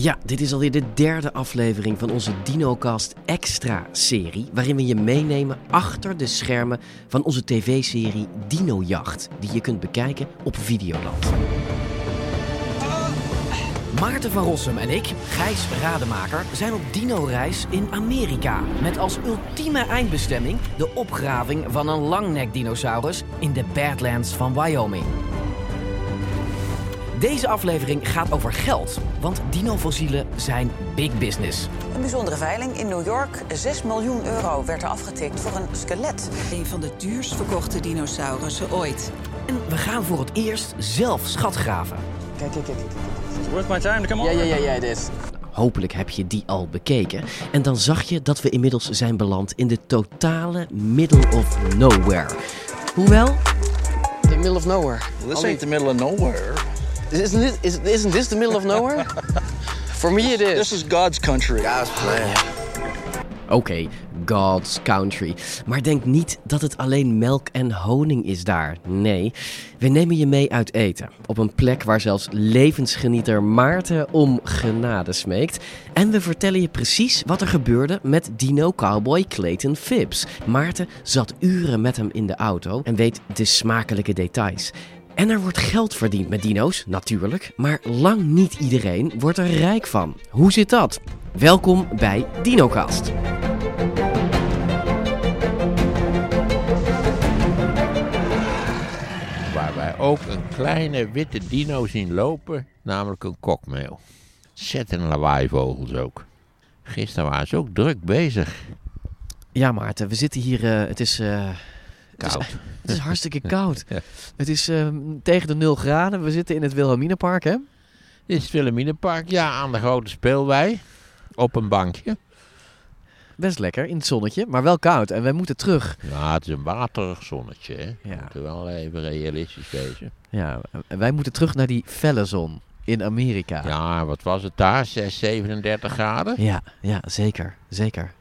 Ja, dit is alweer de derde aflevering van onze DinoCast Extra-serie, waarin we je meenemen achter de schermen van onze tv-serie Dinojacht, die je kunt bekijken op Videoland. Maarten van Rossum en ik, Gijs Rademaker, zijn op dino-reis in Amerika. Met als ultieme eindbestemming de opgraving van een langnek-dinosaurus in de Badlands van Wyoming. Deze aflevering gaat over geld, want dinofossielen zijn big business. Een bijzondere veiling in New York. 6 miljoen euro werd er afgetikt voor een skelet. Een van de duurst verkochte dinosaurussen ooit. En we gaan voor het eerst zelf schatgraven. Kijk, kijk, kijk. Worth my time to come on? Ja, ja, ja, ja, het is. Hopelijk heb je die al bekeken. En dan zag je dat we inmiddels zijn beland in de totale middle of nowhere. Hoewel, The middle of nowhere. This ain't the middle of nowhere. Isn't this, is, isn't this the middle of nowhere? For me it is. This is God's country. God's plan. oké, God's country. Maar denk niet dat het alleen melk en honing is daar. Nee, we nemen je mee uit eten. Op een plek waar zelfs levensgenieter Maarten om genade smeekt. En we vertellen je precies wat er gebeurde met dino-cowboy Clayton Phipps. Maarten zat uren met hem in de auto en weet de smakelijke details. En er wordt geld verdiend met dino's, natuurlijk. Maar lang niet iedereen wordt er rijk van. Hoe zit dat? Welkom bij DinoCast. Waar wij ook een kleine witte dino zien lopen, namelijk een kokmeel. Zet en lawaaivogels ook. Gisteren waren ze ook druk bezig. Ja, Maarten, we zitten hier. eh, het is. eh, Koud. Het is, het is hartstikke koud. Ja. Het is ehm, tegen de 0 graden. We zitten in het Wilhelminapark, hè? Dit is het Wilhelminapark, ja, aan de grote speelwei. Op een bankje. Best lekker in het zonnetje, maar wel koud. En wij moeten terug. Ja, het is een waterig zonnetje, hè. Ja. Moet er wel even realistisch wezen. Ja, en wij moeten terug naar die felle zon in Amerika. Ja, wat was het daar? 6, 37 graden? ja, ja, zeker. Zeker.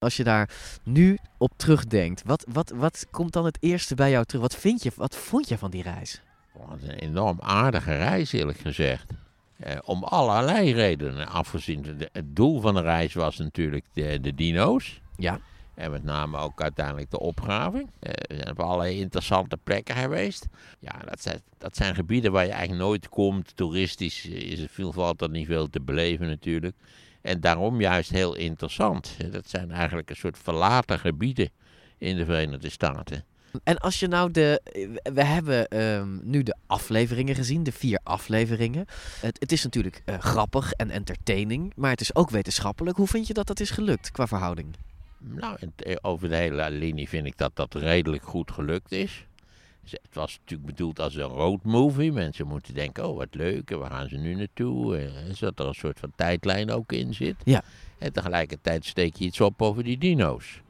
Als je daar nu op terugdenkt, wat, wat, wat komt dan het eerste bij jou terug? Wat, vind je, wat vond je van die reis? Wat een enorm aardige reis, eerlijk gezegd. Eh, om allerlei redenen. Afgezien, de- het doel van de reis was natuurlijk de, de dino's. Ja. En met name ook uiteindelijk de opgraving. Eh, we zijn op allerlei interessante plekken geweest. Ja, dat zijn, dat zijn gebieden waar je eigenlijk nooit komt. Toeristisch is er veel, valt er niet veel te beleven natuurlijk. En daarom juist heel interessant. Eh, Dat zijn eigenlijk een soort verlaten gebieden in de Verenigde Staten. En als je nou de. We hebben ehm, nu de afleveringen gezien, de vier afleveringen. Het, het is natuurlijk eh, grappig en entertaining, maar het is ook wetenschappelijk. Hoe vind je dat dat is gelukt qua verhouding? Nou, eh, over de hele linie vind ik dat dat redelijk goed gelukt is. Het was natuurlijk bedoeld als een roadmovie. Mensen moeten denken, oh wat leuk, en waar gaan ze nu naartoe? Zodat er een soort van tijdlijn ook in zit. Ja. En tegelijkertijd steek je iets op over die dino's.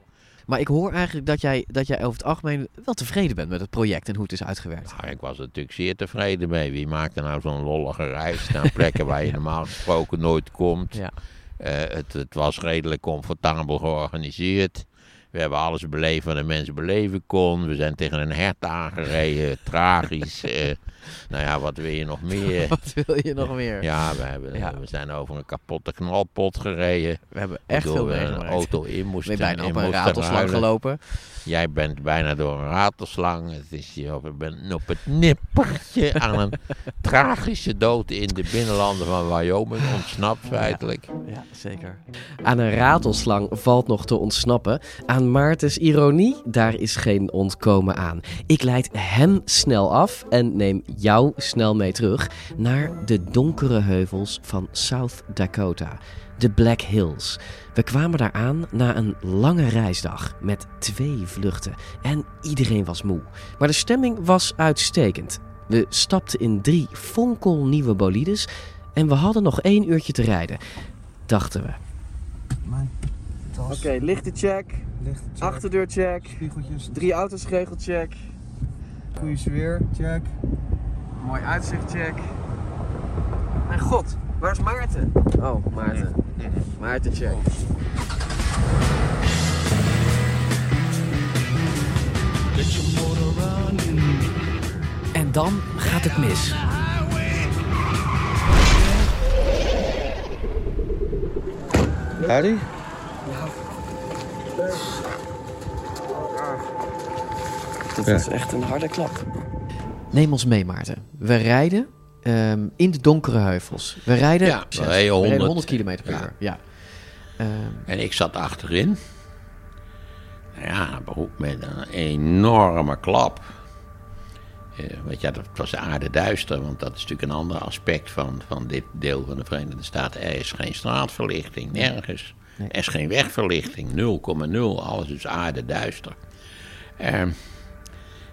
Maar ik hoor eigenlijk dat jij, dat jij over het algemeen wel tevreden bent met het project en hoe het is uitgewerkt. Nou, ik was er natuurlijk zeer tevreden mee. Wie maakt er nou zo'n lollige reis naar plekken waar je normaal gesproken nooit komt? Ja. Eh, het, het was redelijk comfortabel georganiseerd. We hebben alles beleefd wat een mens beleven kon. We zijn tegen een hert aangereden, tragisch. Nou ja, wat wil je nog meer? Wat wil je nog meer? Ja, we, hebben, Ja. we zijn over een kapotte knalpot gereden. We hebben echt veel we een meegemaakt. auto in We moesten. zijn bijna in op een ratelslang ruilen. gelopen. Jij bent bijna door een ratelslang. Het is je op, je bent op het nippertje aan een tragische dood in de binnenlanden van Wyoming ontsnapt feitelijk. Ja, zeker. Aan een ratelslang valt nog te ontsnappen. Aan Maartens ironie, daar is geen ontkomen aan. Ik leid hem snel af en neem jou snel mee terug naar de donkere heuvels van South Dakota. De Black Hills. We kwamen daar aan na een lange reisdag met twee vluchten en iedereen was moe. Maar de stemming was uitstekend. We stapten in drie fonkelnieuwe bolides en we hadden nog één uurtje te rijden. Dachten we. Oké, lichte check. Achterdeur check. Drie auto's geregeld check. Goede sfeer, check. Mooi uitzicht check. Mijn god, waar is Maarten? Oh, Maarten. Maarten check. En dan gaat het mis. Dit was echt een harde klap. Neem ons mee, Maarten. We rijden ehm, in de donkere heuvels. We rijden, Ja, we rijden 100. 100 kilometer per Ja. uur. Ja. Ehm, En ik zat achterin. Nou Ja, beroep met een enorme klap. Eh, weet je, dat was aardeduister, want dat is natuurlijk een ander aspect van, van dit deel van de Verenigde Staten. Er is geen straatverlichting, nergens. Nee. Er is geen wegverlichting, 0,0, alles is aardeduister. Ehm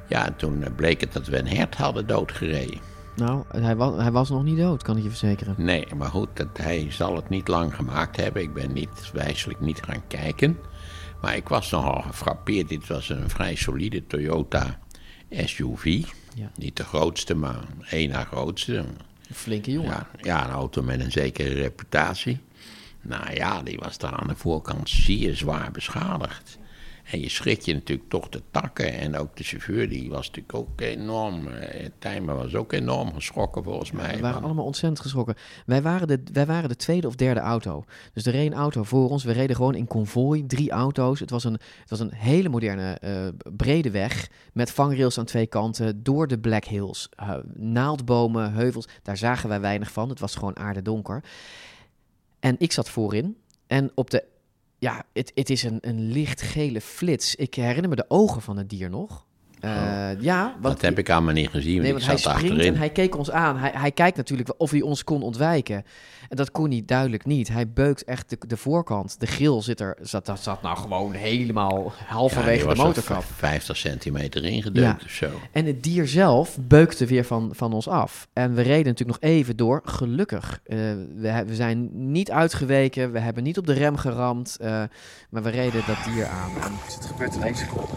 ja, toen eh, bleek het dat we een hert hadden doodgereden. nou, hij was, hij was nog niet dood, kan ik je verzekeren. Nee, maar goed, dat, hij zal het niet lang gemaakt hebben. Ik ben niet, wijselijk niet gaan kijken. Maar ik was nogal gefrappeerd. Dit was een vrij solide Toyota SUV. Ja. Niet de grootste, maar één na grootste. Een flinke jongen. Ja, ja, een auto met een zekere reputatie. Nou ja, die was daar aan de voorkant zeer zwaar beschadigd. En je schrik je natuurlijk toch de takken. En ook de chauffeur, die was natuurlijk ook enorm. eh, Tijmen was ook enorm geschrokken volgens mij. We waren allemaal ontzettend geschrokken. Wij waren, de, wij waren de tweede of derde auto. Dus er reed een auto voor ons. We reden gewoon in konvooi, drie auto's. Het was een, het was een hele moderne, eh, brede weg. Met vangrails aan twee kanten. Door de Black Hills. Eh, naaldbomen, heuvels. Daar zagen wij weinig van. Het was gewoon aardedonker. En ik zat voorin. En op de... Ja, het, het is een, een lichtgele flits. Ik herinner me de ogen van het dier nog. Eh, ja, want Dat heb ik allemaal niet gezien, Nee, want hij springt achterin. en hij keek ons aan. Hij, hij kijkt natuurlijk of hij ons kon ontwijken. En dat kon hij duidelijk niet. Hij beukt echt de, de voorkant. De grill zit er, zat, dat zat nou gewoon helemaal halverwege de motorkap. v- 50 centimeter ingedeukt Ja. of zo. En het dier zelf beukte weer van, van ons af. En we reden natuurlijk nog even door. Gelukkig. Eh, we, we zijn niet uitgeweken. We hebben niet op de rem geramd. eh, maar we reden dat dier aan. En het gebeurt in één seconde.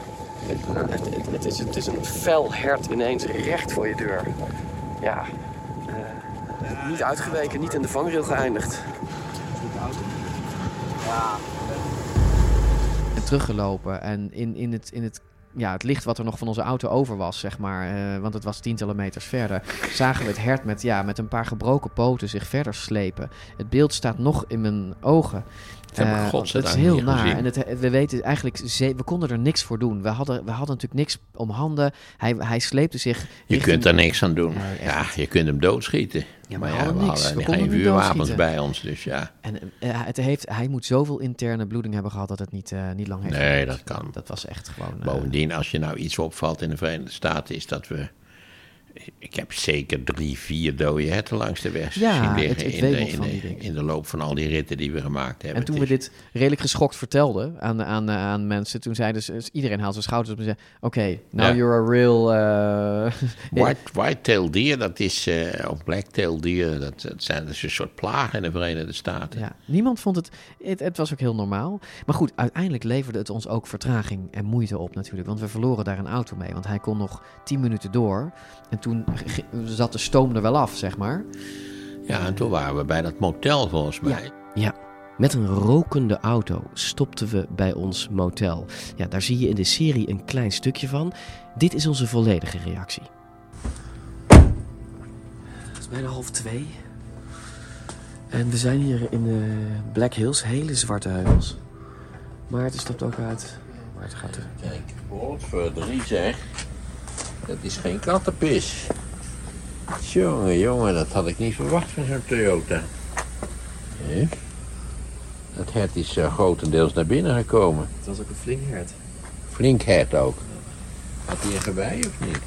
Het, het, het is, het is een fel hert ineens recht voor je deur. Ja. eh, niet uitgeweken, niet in de vangrail geëindigd. En teruggelopen. En in, in, het, in het, ja, het licht wat er nog van onze auto over was, zeg maar. eh, want het was tientallen meters verder. Zagen we het hert met, ja, met een paar gebroken poten zich verder slepen. Het beeld staat nog in mijn ogen. Ik Eh, het is heel naar. gezien. En het, we weten eigenlijk, ze- we konden er niks voor doen. We hadden, we hadden natuurlijk niks om handen. Hij, hij sleepte zich. Je richting- kunt er niks aan doen. Nee, ja, je kunt hem doodschieten. Ja, maar maar we ja, hadden we. We hadden konden geen vuurwapens bij ons, dus ja. En eh, het heeft, hij moet zoveel interne bloeding hebben gehad dat het niet, eh, niet lang heeft Nee, dat kan. Dat was echt gewoon... Bovendien, als je nou iets opvalt in de Verenigde Staten, is dat we. Ik heb zeker drie, vier dode herten langs de weg Ja, zien liggen het- het in, de, in, de, in loop van al die ritten die we gemaakt hebben. En toen we dit redelijk geschokt vertelden aan, aan, aan mensen, toen zeiden ze, iedereen haalt zijn schouders op en zei, oké, now Ja. you're a real... eh, White, white-tailed deer, dat is, eh of black-tailed deer, dat, dat zijn dat is een soort plagen in de Verenigde Staten. Ja, niemand vond het, het... Het was ook heel normaal. Maar goed, uiteindelijk leverde het ons ook vertraging en moeite op natuurlijk. Want we verloren daar een auto mee. Want hij kon nog tien minuten door. En toen zat de stoom er wel af, zeg maar. Ja, en toen waren we bij dat motel volgens mij. Ja, met een rokende auto stopten we bij ons motel. Ja, daar zie je in de serie een klein stukje van. Dit is onze volledige reactie. Het is bijna half twee. En we zijn hier in de Black Hills, hele zwarte heuvels. Maarten stapt ook uit. Maarten gaat er. Kijk, woord voor drie zeg. Dat is geen kattenpis. Jongen, jongen, dat had ik niet verwacht van zo'n Toyota. Hé? Dat hert is eh, grotendeels naar binnen gekomen. Het was ook een flink hert. Flink hert ook. Had hij een gewei of niet?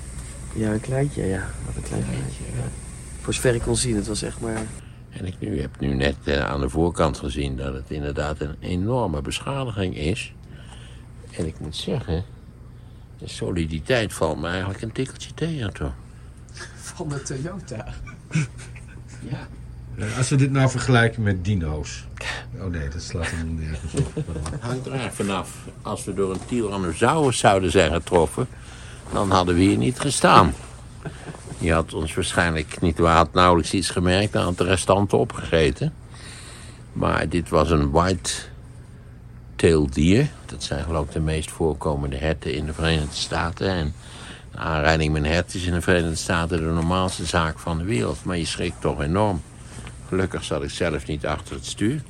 Ja, een kleintje, ja. Wat een klein kleintje. Ja. Voor zover ik kon zien, het was echt maar... En ik nu, heb nu net eh, aan de voorkant gezien dat het inderdaad een enorme beschadiging is. En ik moet zeggen, de soliditeit valt me eigenlijk een tikkeltje tegen toch. Van de Toyota. ja. Eh, Als we dit nou vergelijken met dino's. Oh nee, dat slaat helemaal nergens op. Het hangt er eigenlijk vanaf. Als we door een Tyrannosaurus zouden zijn getroffen, dan hadden we hier niet gestaan. Die had ons waarschijnlijk niet, had nauwelijks iets gemerkt, dan had de restanten opgegeten. Maar dit was een white-tailed dier. Dat zijn geloof ik de meest voorkomende herten in de Verenigde Staten. En aanrijding met een hert is in de Verenigde Staten de normaalste zaak van de wereld. Maar je schrikt toch enorm. Gelukkig zat ik zelf niet achter het stuur.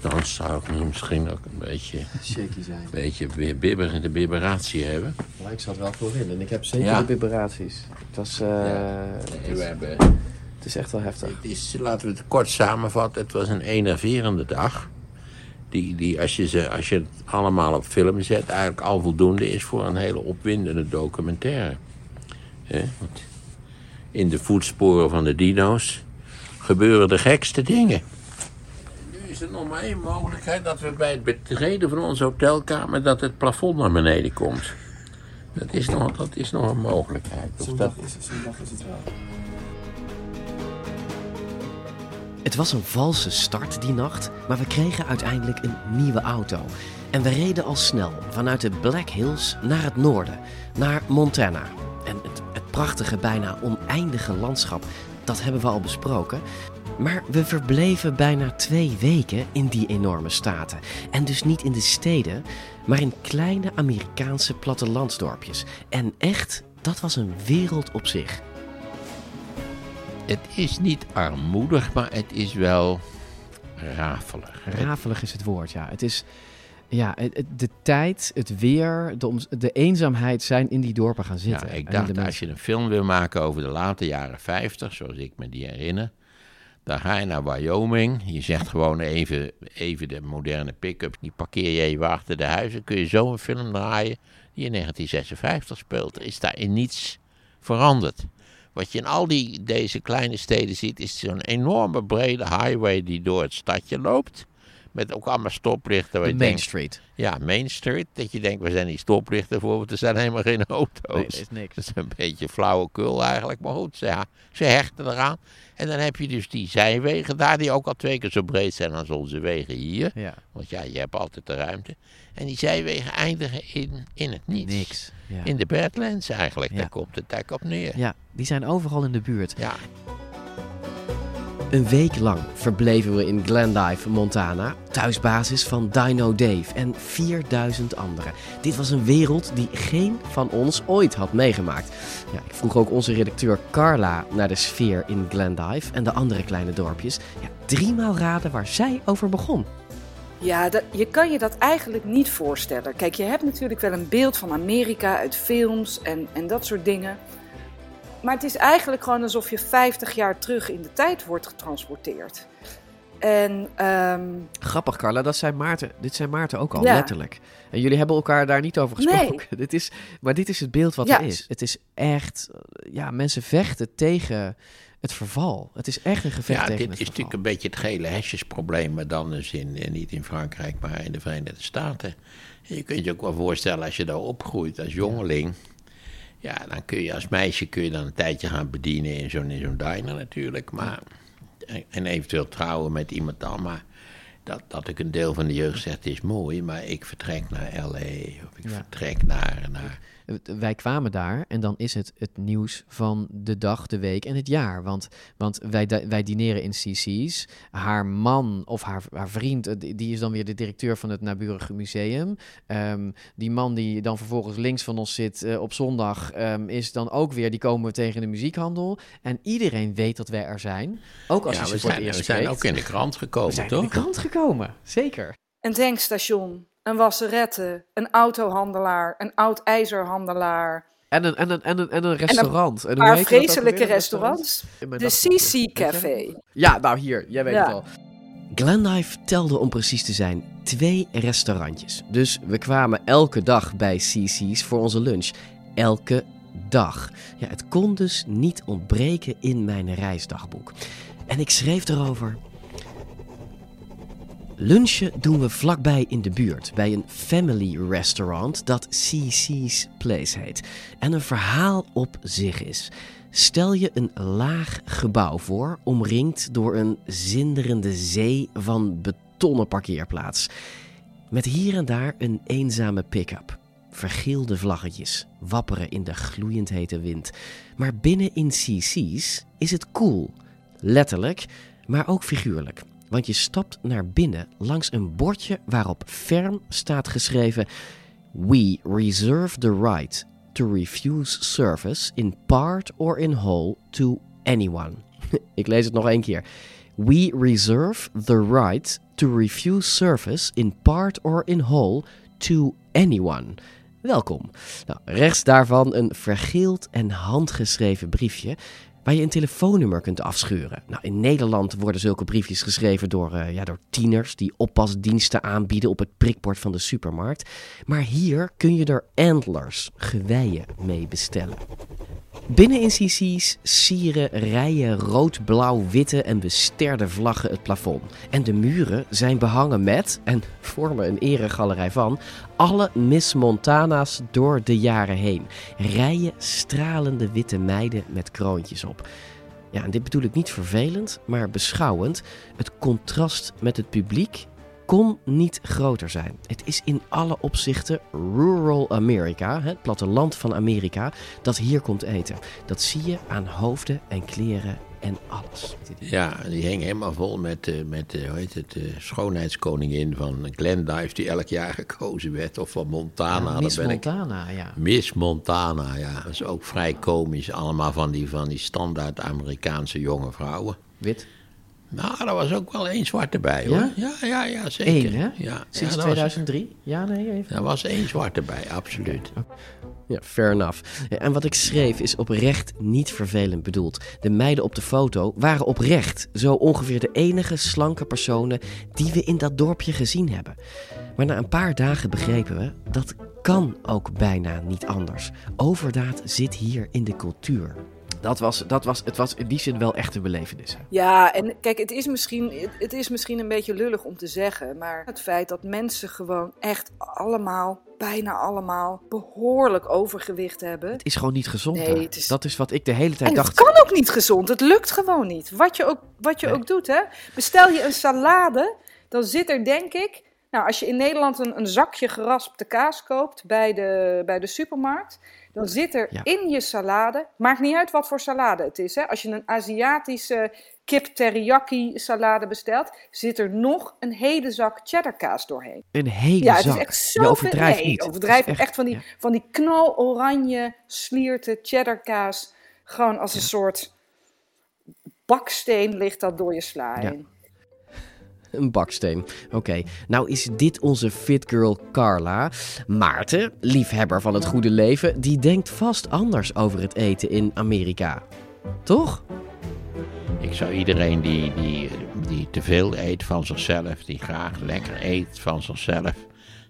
Dan zou ik nu misschien ook een beetje, Shaky zijn. een beetje weer bibber, de bibberatie hebben. Maar ik zat wel voorin en ik heb zeker Ja. de vibraties. Het was... eh, Nee, we hebben, het is echt wel heftig. het is, laten we het kort samenvatten. Het was een enerverende dag. Die, die als, je ze, als je het allemaal op film zet, eigenlijk al voldoende is voor een hele opwindende documentaire. In de voetsporen van de dino's gebeuren de gekste dingen. Nu is er nog maar één mogelijkheid dat we bij het betreden van onze hotelkamer dat het plafond naar beneden komt. Dat is nog, dat is nog een mogelijkheid. Of dat, is het wel. Het was een valse start die nacht, maar we kregen uiteindelijk een nieuwe auto. En we reden al snel vanuit de Black Hills naar het noorden, naar Montana. En het, het prachtige, bijna oneindige landschap, dat hebben we al besproken. Maar we verbleven bijna twee weken in die enorme staten. En dus niet in de steden, maar in kleine Amerikaanse plattelandsdorpjes. En echt, dat was een wereld op zich. Het is niet armoedig, maar het is wel rafelig. Rafelig is het woord, ja. Het is, ja, de tijd, het weer, de, de eenzaamheid zijn in die dorpen gaan Ja, zitten. ik En in dacht, als je een film wil maken over de late jaren 50, zoals ik me die herinner, dan ga je naar Wyoming. Je zegt gewoon even, even de moderne pick-up, die parkeer je even achter de huizen. Kun je zo een film draaien die in 1956 speelt. Er is daar in niets veranderd. Wat je in al die, deze kleine steden ziet, is zo'n enorme brede highway die door het stadje loopt. Met ook allemaal stoplichten. De Main denkt- Street. Ja, Main Street. Dat je denkt, waar zijn die stoplichten voor? Want er zijn helemaal geen auto's. Nee, er is niks. Dat is een beetje flauwekul eigenlijk. Maar goed, ze, ze hechten eraan. En dan heb je dus die zijwegen daar, die ook al twee keer zo breed zijn als onze wegen hier. Ja, Want ja, je hebt altijd de ruimte. En die zijwegen eindigen in, in het niets. niks. Ja. In de Badlands eigenlijk. Ja. Daar komt het eigenlijk op neer. ja, die zijn overal in de buurt. Ja, Een week lang verbleven we in Glendive, Montana, thuisbasis van Dino Dave en 4000 anderen. Dit was een wereld die geen van ons ooit had meegemaakt. Ja, ik vroeg ook onze redacteur Carla naar de sfeer in Glendive en de andere kleine dorpjes. Ja, driemaal raden waar zij over begon. Ja, dat, je kan je dat eigenlijk niet voorstellen. Kijk, je hebt natuurlijk wel een beeld van Amerika uit films en, en dat soort dingen. Maar het is eigenlijk gewoon alsof je 50 jaar terug in de tijd wordt getransporteerd. En ehm, Grappig, Carla, dat zei Maarten, dit zei Maarten ook al, Ja. letterlijk. En jullie hebben elkaar daar niet over Nee. gesproken. Dit is, maar dit is het beeld wat Ja. er is. Het is echt, eh, ja, mensen vechten tegen het verval. Het is echt een gevecht ja tegen dit het is verval. natuurlijk een beetje het gele hesjesprobleem. Maar dan dus in, eh, niet in Frankrijk, maar in de Verenigde Staten. En je kunt je ook wel voorstellen als je daar opgroeit als jongeling. Ja, dan kun je als meisje kun je dan een tijdje gaan bedienen in zo'n zo'n diner natuurlijk. Maar, en, en eventueel trouwen met iemand dan. Maar dat, dat ik een deel van de jeugd zegt is mooi. Maar ik vertrek naar L.A. Of ik Ja. vertrek naar... naar Wij kwamen daar en dan is het het nieuws van de dag, de week en het jaar. Want, want wij, wij dineren in CC's. Haar man of haar, haar vriend, eh, die is dan weer de directeur van het naburige museum. Ehm, die man die dan vervolgens links van ons zit eh, op zondag, ehm, is dan ook weer, die komen we tegen in de muziekhandel. En iedereen weet dat wij er zijn. Ook als ja, je ze we voor het zijn, eerst we zijn ook in de krant We gekomen, zijn toch? in de krant gekomen, zeker. een tankstation, een wasserette, een autohandelaar, een oud ijzerhandelaar. En een, en een, en een, en een restaurant. En Een paar vreselijke restaurants. Mijn De. CC Café. Ja, nou hier, jij weet Ja. het al. Glendive telde om precies te zijn twee restaurantjes. Dus we kwamen elke dag bij CC's voor onze lunch. Elke dag. Ja, het kon dus niet ontbreken in mijn reisdagboek. En ik schreef erover. Lunchen doen we vlakbij in de buurt, bij een family restaurant dat CC's Place heet. En een verhaal op zich is. Stel je een laag gebouw voor, omringd door een zinderende zee van betonnen parkeerplaats. Met hier en daar een eenzame pick-up. Vergeelde vlaggetjes wapperen in de gloeiend hete wind. Maar binnen in CC's is het cool. Letterlijk, maar ook figuurlijk. Want je stapt naar binnen langs een bordje waarop ferm staat geschreven: We reserve the right to refuse service in part or in whole to anyone. Ik lees het nog één keer. We reserve the right to refuse service in part or in whole to anyone. Welkom. Nou, rechts daarvan een vergeeld en handgeschreven briefje waar je een telefoonnummer kunt afschuren. Nou, in Nederland worden zulke briefjes geschreven door, uh, ja, door tieners die oppasdiensten aanbieden op het prikbord van de supermarkt. Maar hier kun je er antlers, geweien, mee bestellen. Binnen in CC's sieren rijen rood, blauw, witte en besterde vlaggen het plafond. En de muren zijn behangen met, en vormen een eregalerij van, alle Miss Montana's door de jaren heen. Rijen stralende witte meiden met kroontjes op. Ja, en dit bedoel ik niet vervelend, maar beschouwend. Het contrast met het publiek kon niet groter zijn. Het is in alle opzichten rural America, het platteland van Amerika, dat hier komt eten. Dat zie je aan hoofden en kleren en alles. Ja, die hing helemaal vol met, uh, met uh, hoe heet het, de schoonheidskoningin van Glendive, die elk jaar gekozen werd. Of van Montana. Ja, Miss Montana, ja. Miss Montana, ja. Dat is ook vrij komisch. Allemaal van die, van die standaard Amerikaanse jonge vrouwen. Wit? Nou, er was ook wel één zwart bij, hoor. Ja? Ja, ja, ja zeker. Eén, hè? Ja, Sinds ja, 2003? Ja, nee, even. Er was één zwart erbij, absoluut. Ja, fair enough. En wat ik schreef is oprecht niet vervelend bedoeld. De meiden op de foto waren oprecht zo ongeveer de enige slanke personen die we in dat dorpje gezien hebben. Maar na een paar dagen begrepen we dat kan ook bijna niet anders. Overdaad zit hier in de cultuur. Dat was, dat was, het was in die zin wel echt een belevenis. hè. Ja, en kijk, het is, misschien, het- het is misschien een beetje lullig om te zeggen, maar het feit dat mensen gewoon echt allemaal, bijna allemaal, behoorlijk overgewicht hebben. Het is gewoon niet gezond. Nee, het is- Dat is wat ik de hele tijd En dacht. het kan ook niet gezond. Het lukt gewoon niet. Wat je ook, wat je Nee. ook doet, hè. Bestel je een salade, dan zit er denk ik... Nou, als je in Nederland een, een zakje geraspte kaas koopt bij de, bij de supermarkt... dan zit er Ja. in je salade... Maakt niet uit wat voor salade het is, hè. Als je een Aziatische kip teriyaki salade bestelt... zit er nog een hele zak cheddarkaas doorheen. Een hele Ja, het zak. is echt Je zo overdrijft nee, niet. echt, van die, ja. van die knaloranje slierte cheddarkaas. Gewoon als een soort baksteen ligt dat door je sla Ja. heen. Een baksteen. Oké, nou is dit onze fit girl Carla. Maarten, liefhebber van het goede leven, die denkt vast anders over het eten in Amerika. Toch? Ik zou iedereen die, die, die te veel eet van zichzelf, die graag lekker eet van zichzelf,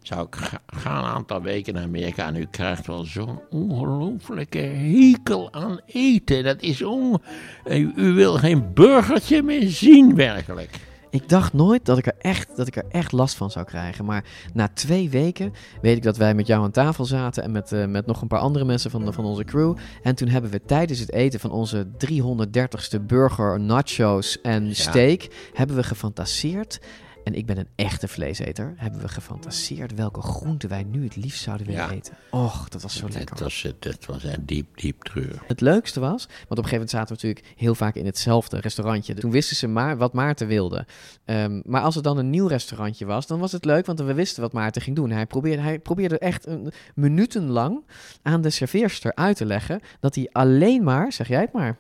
zou ik ga, ga een aantal weken naar Amerika en u krijgt wel zo'n ongelofelijke hekel aan eten. Dat is on... U, u wil geen burgertje meer zien, werkelijk. Ik dacht nooit dat ik, er echt, dat ik er echt last van zou krijgen. Maar na twee weken weet ik dat wij met jou aan tafel zaten. En met, eh, met nog een paar andere mensen van, van onze crew. En toen hebben we tijdens het eten van onze 330ste burger, nachos en steak. Hebben we gefantaseerd. En ik ben een echte vleeseter. Hebben we gefantaseerd welke groenten wij nu het liefst zouden willen Ja. eten. Och, dat was zo Het lekker. was, het, het was een diep, diep treur. Het leukste was, want op een gegeven moment zaten we natuurlijk heel vaak in hetzelfde restaurantje. Toen wisten ze maar wat Maarten wilde. Ehm, maar als er dan een nieuw restaurantje was, dan was het leuk, want we wisten wat Maarten ging doen. Hij probeerde, hij probeerde echt een, minutenlang aan de serveerster uit te leggen dat hij alleen maar, zeg jij het maar,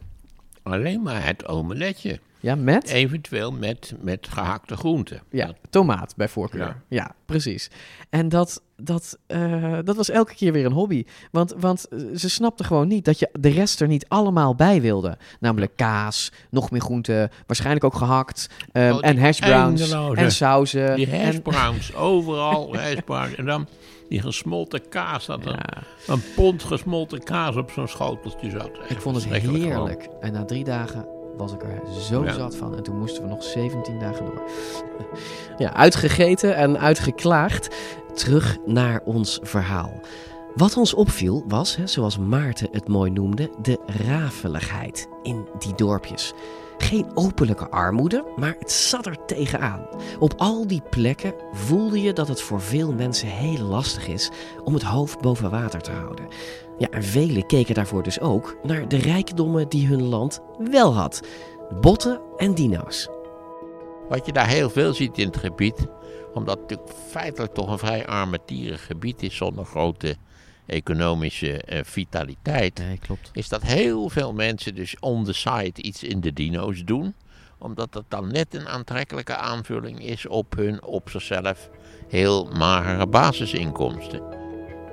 Alleen maar het omeletje. Ja, met Eventueel met, met gehakte groenten. ja, tomaat bij voorkeur. Ja, Ja. precies. En dat, dat, eh, dat was elke keer weer een hobby. Want, want eh, ze snapte gewoon niet dat je de rest er niet allemaal bij wilde. Namelijk kaas, nog meer groenten, waarschijnlijk ook gehakt. ehm, Oh, en hash browns en sauzen. Die en, hashbrowns, overal hashbrowns. En dan die gesmolten kaas, dat Ja. een pond gesmolten kaas op zo'n schoteltje zat. Ik vond het heerlijk. En na drie dagen was ik er zo Ja. zat van. En toen moesten we nog 17 dagen door. ja, uitgegeten en uitgeklaagd. Terug naar ons verhaal. Wat ons opviel was, hè, zoals Maarten het mooi noemde, de rafeligheid in die dorpjes. Geen openlijke armoede, maar het zat er tegenaan. Op al die plekken voelde je dat het voor veel mensen heel lastig is om het hoofd boven water te houden. Ja, en velen keken daarvoor dus ook naar de rijkdommen die hun land wel had: botten en dino's. Wat je daar heel veel ziet in het gebied, omdat het natuurlijk feitelijk toch een vrij armetierig gebied is zonder grote economische eh, vitaliteit, Nee, klopt. is dat heel veel mensen dus on the side iets in de dino's doen, omdat dat dan net een aantrekkelijke aanvulling is op hun op zichzelf heel magere basisinkomsten.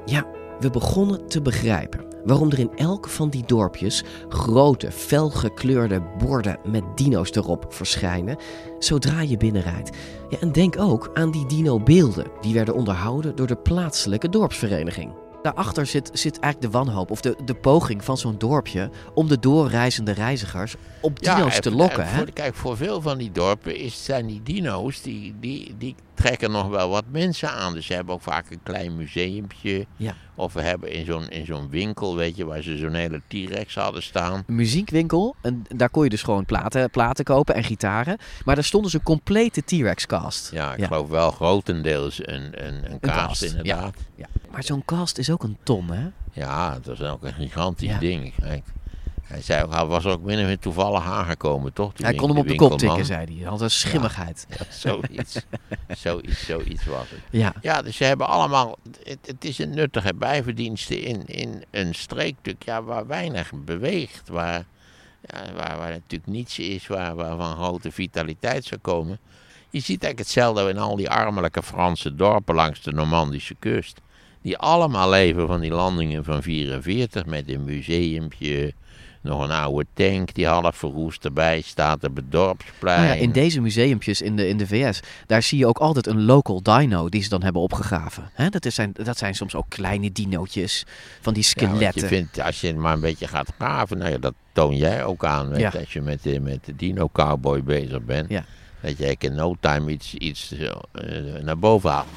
Ja, we begonnen te begrijpen waarom er in elk van die dorpjes grote, felgekleurde borden met dino's erop verschijnen zodra je binnenrijdt. Ja, en denk ook aan die dino-beelden die werden onderhouden door de plaatselijke dorpsvereniging. Daarachter zit, zit eigenlijk de wanhoop of de, de poging van zo'n dorpje om de doorreizende reizigers op dino's te lokken. en voor- kijk, voor veel van die dorpen is, zijn die dino's, die, die, die trekken nog wel wat mensen aan. Dus ze hebben ook vaak een klein museumpje. Ja. Of we hebben in zo'n, in zo'n winkel, weet je, waar ze zo'n hele T-Rex hadden staan. Een muziekwinkel. En daar kon je dus gewoon platen, platen kopen en gitaren. Maar daar stond dus een complete T-Rex cast. Ja, ik Ja. geloof wel grotendeels een, een, een Een cast, inderdaad. Ja. Maar zo'n cast is ook een ton, hè? Ja, dat is ook een gigantisch Ja. ding. Kijk. Hij, zei ook, hij was ook min of meer toevallig aangekomen, toch? die Hij kon hem op de kop tikken, zei hij. Hij had een schimmigheid. Ja, zoiets. zoiets. Zoiets was het. Ja. Ja, dus ze hebben allemaal... Het, het is een nuttige bijverdienste in, in een streekstuk ja, waar weinig beweegt. Waar, ja, waar, waar natuurlijk niets is waar, waar van grote vitaliteit zou komen. Je ziet eigenlijk hetzelfde in al die armelijke Franse dorpen langs de Normandische kust. Die allemaal leven van die landingen van 44 met een museumpje... Nog een oude tank die half verroest erbij staat op het dorpsplein. Nou ja, in deze museumpjes in de, in de VS, daar zie je ook altijd een local dino die ze dan hebben opgegraven. Dat, is zijn, dat zijn soms ook kleine dinootjes van die Ja, skeletten. je vindt, als je maar een beetje gaat graven, nou ja, dat toon jij ook aan. weet Ja. je, Als je met de, met de Dino Cowboy bezig bent. Ja. Dat jij in no time iets, iets eh, naar boven haalt.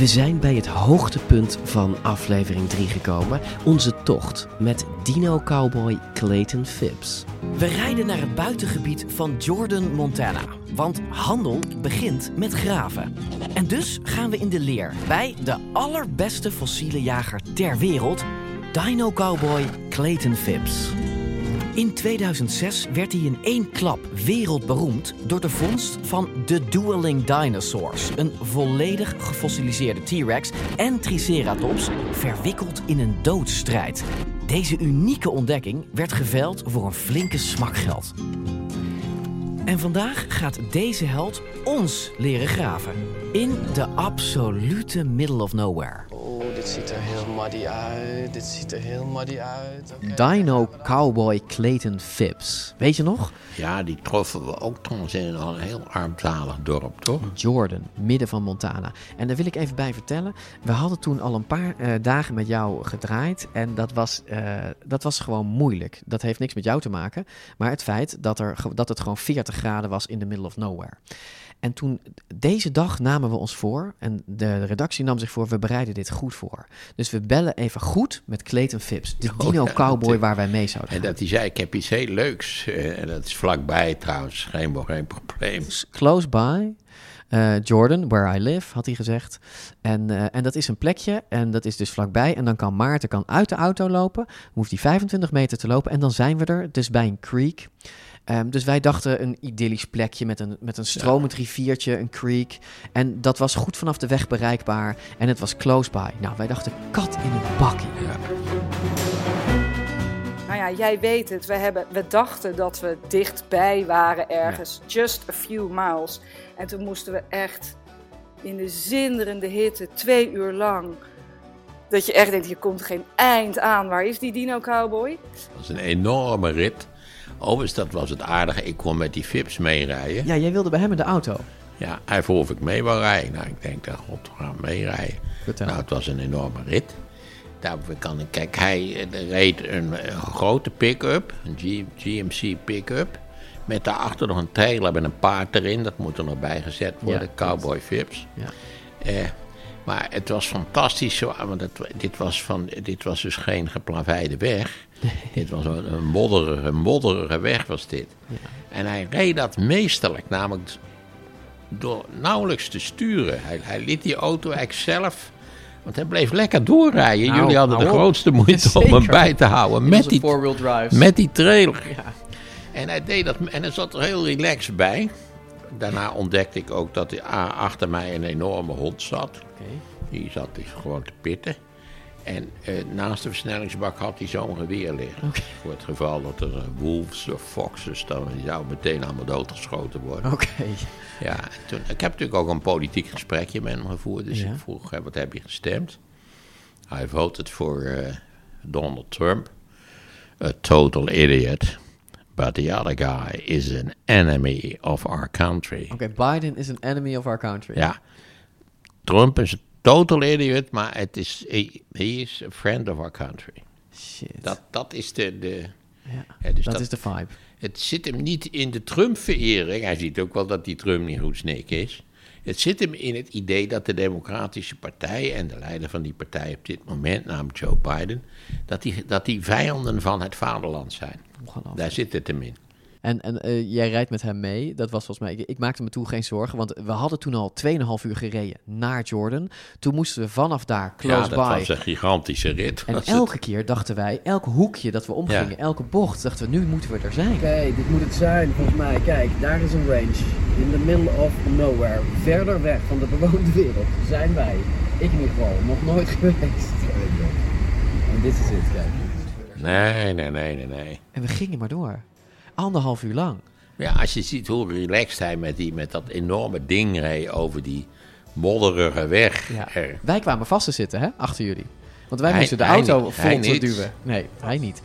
We zijn bij het hoogtepunt van aflevering 3 gekomen. Onze tocht met dino-cowboy Clayton Phipps. We rijden naar het buitengebied van Jordan, Montana. Want handel begint met graven. En dus gaan we in de leer bij de allerbeste fossiele jager ter wereld, dino-cowboy Clayton Phipps. In 2006 werd hij in één klap wereldberoemd door de vondst van de Dueling Dinosaurs. Een volledig gefossiliseerde T-Rex en Triceratops verwikkeld in een doodsstrijd. Deze unieke ontdekking werd geveild voor een flinke smak geld. En vandaag gaat deze held ons leren graven. In de absolute middle of nowhere. Dit ziet er heel muddy uit. Dit ziet er heel muddy uit. Dino Cowboy Clayton Phipps. Weet je nog? Ja, die troffen we ook trouwens in een heel armzalig dorp, toch? Jordan, midden van Montana. En daar wil ik even bij vertellen. We hadden toen al een paar eh, dagen met jou gedraaid. En dat was, eh, dat was gewoon moeilijk. Dat heeft niks met jou te maken. Maar het feit dat, er, dat het gewoon 40 graden was in the middle of nowhere. En toen, deze dag namen we ons voor. En de redactie nam zich voor, we bereiden dit goed voor. Dus we bellen even goed met Clayton Phipps. De Oh, dino cowboy dat- waar wij mee zouden En gaan. dat hij zei, ik heb iets heel leuks. eh, En dat is vlakbij trouwens, geen, geen probleem. Close by. eh, Jordan, where I live, had hij gezegd. En, eh, en dat is een plekje en dat is dus vlakbij. En dan kan Maarten kan uit de auto lopen. Hoeft hij 25 meter te lopen en dan zijn we er. Dus bij een creek. Ehm, dus wij dachten een idyllisch plekje met een, met een stromend riviertje, een creek. En dat was goed vanaf de weg bereikbaar. En het was close by. Nou, wij dachten kat in een bakkie. Nou ja, jij weet het. We, hebben, we dachten dat we dichtbij waren ergens. Just a few miles. En toen moesten we echt in de zinderende hitte, twee uur lang. Dat je echt denkt, hier komt geen eind aan. Waar is die Dino Cowboy? Dat was een enorme rit. Overigens, dat was het aardige. Ik kon met die Fips meerijden. Ja, jij wilde bij hem in de auto. Ja, hij vroeg of ik mee wou rijden. Nou, ik denk, god, we gaan meerijden. Nou, het was een enorme rit. Daarvoor kan ik. Kijk, hij eh, reed een, eh, grote pick-up, een G- GMC pick-up. Met daarachter nog een trailer met een paard erin. Dat moet er nog bijgezet worden. Ja, Cowboy Vips. Ja. Eh, maar het was fantastisch. Zo, want het, dit, was van, dit was dus geen geplaveide weg. dit was een, een modderige, modderige weg was dit. En hij reed dat meesterlijk. Namelijk door nauwelijks te sturen. Hij, hij liet die auto eigenlijk zelf... Want hij bleef lekker doorrijden. Nou, Jullie hadden de nou grootste moeite om hem bij te houden. Met die, met die trailer. Ja. En hij deed dat en hij zat er heel relaxed bij. Daarna ontdekte ik ook dat er a- achter mij een enorme hond zat. Die zat dus gewoon te pitten. En eh, naast de versnellingsbak had hij zo'n geweer liggen. Voor het geval dat er eh, wolves of foxes, dan zou meteen allemaal doodgeschoten worden. Oké. Ja, en toen, ik heb natuurlijk ook een politiek gesprekje met hem gevoerd. Dus Ja. ik vroeg, wat heb je gestemd? Hij voted voor eh, Donald Trump. A total idiot. But the other guy is an enemy of our country. Oké, Biden is an enemy of our country. Ja. Trump is een total idiot, maar het is, he, is a friend of our country. Shit. Dat, dat is de... de Ja, dus dat is de vibe. Het zit hem niet in de Trump-verering. Hij ziet ook wel dat die Trump niet goed snik is. Het zit hem in het idee dat de Democratische Partij en de leider van die partij op dit moment, namelijk Joe Biden, dat die, dat die vijanden van het vaderland zijn. Daar zit het hem in. En, en eh, jij rijdt met hem mee. Dat was volgens mij. Ik, ik maakte me toen geen zorgen. Want we hadden toen al 2,5 uur gereden naar Jordan. Toen moesten we vanaf daar close ja, dat by. was een gigantische rit. En het. elke keer dachten wij, elk hoekje dat we omgingen, Ja. elke bocht, dachten we, nu moeten we er zijn. Oké, dit moet het zijn volgens mij. Kijk, daar is een range. In the middle of nowhere. Verder weg van de bewoonde wereld zijn wij. Ik in ieder geval. Nog nooit geweest. En dit is het, kijk. Nee, nee, nee, nee, nee. En we gingen maar door. Anderhalf uur lang. Ja, als je ziet hoe relaxed hij met, die, met dat enorme ding reed over die modderige weg. Ja. Wij kwamen vast te zitten, hè, achter jullie. Want wij Hij- moesten de hij auto niet, vol niet. duwen. Nee, hij niet.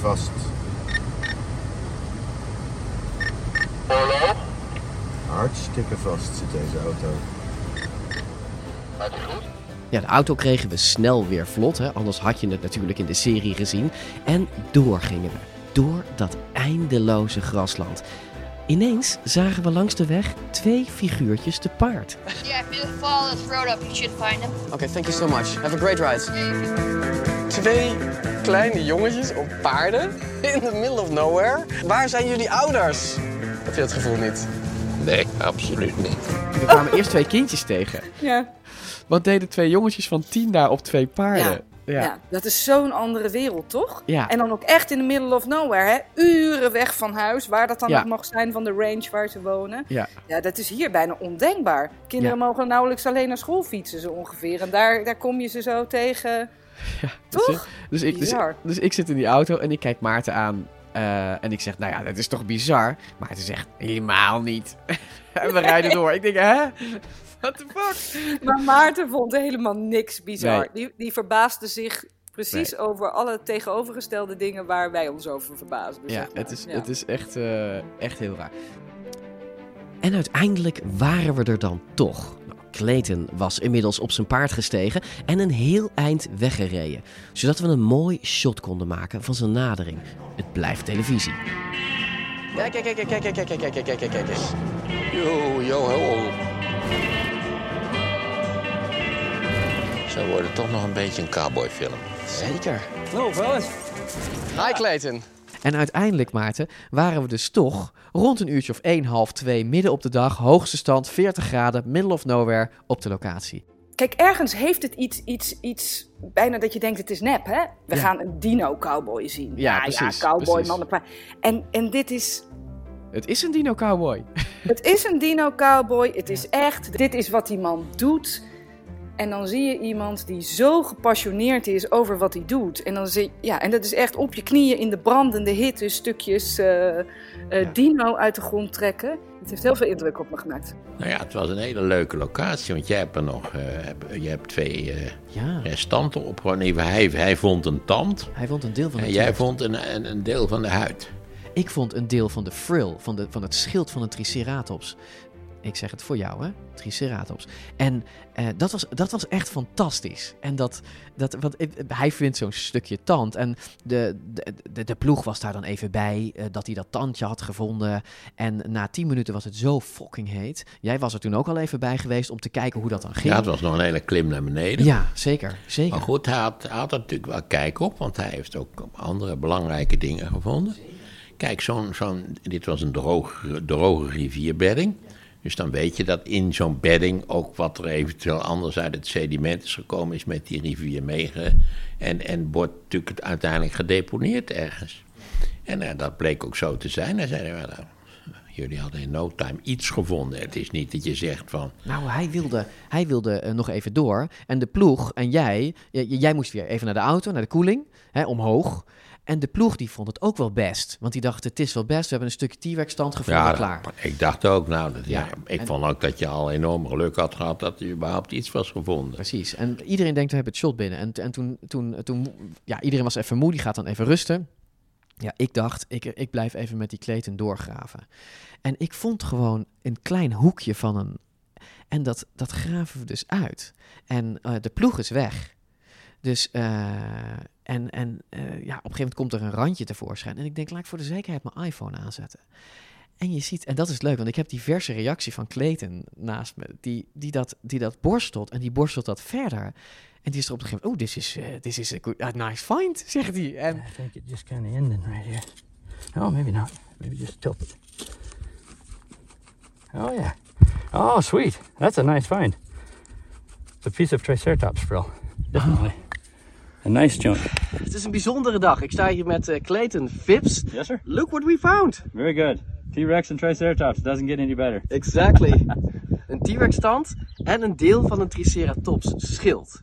Vast. Hartstikke vast zit deze auto. Ja, de auto kregen we snel weer vlot, hè? anders had je het natuurlijk in de serie gezien. En door gingen we, door dat eindeloze grasland. Ineens zagen we langs de weg twee figuurtjes te paard. Yeah, if you follow this road up, you should find him. Oké, thank you so much. Have a great ride. Twee kleine jongetjes op paarden in the middle of nowhere. Waar zijn jullie ouders? Heb je dat gevoel niet? Nee, absoluut niet. We kwamen eerst twee kindjes tegen. Ja. Wat deden twee jongetjes van tien daar op twee paarden? Ja. dat is zo'n andere wereld, toch? Ja. En dan ook echt in the middle of nowhere, hè? Uren weg van huis, waar dat dan Ja. ook mag zijn van de range waar ze wonen. Ja. Ja, dat is hier bijna ondenkbaar. Kinderen Ja. mogen nauwelijks alleen naar school fietsen, zo ongeveer. En daar, daar kom je ze zo tegen. Dus, Toch? dus, ik, dus, dus ik zit in die auto en ik kijk Maarten aan. eh, en ik zeg, nou ja, dat is toch bizar? Maarten zegt, helemaal niet. en we rijden door. Ik denk, hè? What the fuck? Maar Maarten vond helemaal niks bizar. Nee. Die, die verbaasde zich precies Nee. over alle tegenovergestelde dingen waar wij ons over verbaasden. Ja, zeg maar. het is, Ja. het is echt, eh, echt heel raar. En uiteindelijk waren we er dan toch. Nou, Clayton was inmiddels op zijn paard gestegen en een heel eind weggereden. Zodat we een mooi shot konden maken van zijn nadering. Het blijft televisie. Kijk, kijk, kijk, kijk, kijk, kijk, kijk, kijk, kijk, kijk, kijk. Yo, yo, ho. Wordt het toch nog een beetje een cowboyfilm. Zeker. No, fellas. Hi, Clayton. En uiteindelijk, Maarten, waren we dus toch rond een uurtje of 1, half 2, midden op de dag, hoogste stand, 40 graden, middle of nowhere, op de locatie. Kijk, ergens heeft het iets, iets, iets, bijna dat je denkt het is nep, hè? We Ja. gaan een dino-cowboy zien. Ja, ja, precies, cowboy, precies. mannen, pa- En, en dit is, Het is een dino cowboy. het is een dino-cowboy, het is echt, dit is wat die man doet. En dan zie je iemand die zo gepassioneerd is over wat hij doet. En dan zie ja, en dat is echt op je knieën in de brandende hitte stukjes eh, eh, dino uit de grond trekken. Het heeft heel veel indruk op me gemaakt. Nou ja, het was een hele leuke locatie, want jij hebt er nog, eh, heb- je hebt twee eh, Ja. restanten opgewonnen. Nee, hij, hij vond een tand Hij vond een deel van de en jij tand. vond een, een, een deel van de huid. Ik vond een deel van de frill, van, de, van het schild van een triceratops. Ik zeg het voor jou, hè? Triceratops. En eh, dat, was, dat was echt fantastisch. En dat, dat want hij vindt zo'n stukje tand. En de, de, de, de ploeg was daar dan even bij, eh, dat hij dat tandje had gevonden. En na tien minuten was het zo fucking heet. Jij was er toen ook al even bij geweest om te kijken hoe dat dan ging. Ja, het was nog een hele klim naar beneden. Ja, zeker. zeker. Maar goed, hij had, hij had er natuurlijk wel kijk op, want hij heeft ook andere belangrijke dingen gevonden. Kijk, zo'n, zo'n, dit was een droge, droge rivierbedding. Dus dan weet je dat in zo'n bedding ook wat er eventueel anders uit het sediment is gekomen, is met die rivier meege. En, en wordt natuurlijk uiteindelijk gedeponeerd ergens. En eh, dat bleek ook zo te zijn. Hij zei, well, jullie hadden in no time iets gevonden. Het is niet dat je zegt van... Nou, hij wilde, hij wilde uh, nog even door. En de ploeg en jij, jij moest weer even naar de auto, naar de koeling, hè, omhoog. En de ploeg die vond het ook wel best. Want die dacht, het is wel best. We hebben een stukje T-Rex stand gevonden, Ja, klaar. dat- ik dacht ook, nou, dat, ja, Ja, ik en- vond ook dat je al enorm geluk had gehad dat er überhaupt iets was gevonden. Precies. En iedereen denkt, we hebben het shot binnen. En, en toen, toen, toen, ja, iedereen was even moe, die gaat dan even rusten. Ja, ik dacht, ik, ik blijf even met die kleten doorgraven. En ik vond gewoon een klein hoekje van een... En dat, dat graven we dus uit. En eh, de ploeg is weg. Dus, eh, en, en eh, ja, op een gegeven moment komt er een randje tevoorschijn. En ik denk, laat ik voor de zekerheid mijn iPhone aanzetten. En je ziet, en dat is leuk, want ik heb die verse reactie van Clayton naast me, die, die, dat, die dat borstelt en die borstelt dat verder. En die is er op een gegeven moment, oh, this is, uh, is a, nice find, zegt hij. En I think it just kind of ending right here. Oh, maybe not. Maybe just tilt it. Oh, yeah. Oh, sweet. That's a nice find. It's a piece of Triceratops frill. Definitely. A nice chunk. Het is een bijzondere dag. Ik sta hier met eh, Clayton Phipps. Yes, sir. Look what we found. Very good. T-Rex and Triceratops. Doesn't get any better. Exactly. een T-Rex stand en een deel van een Triceratops schild.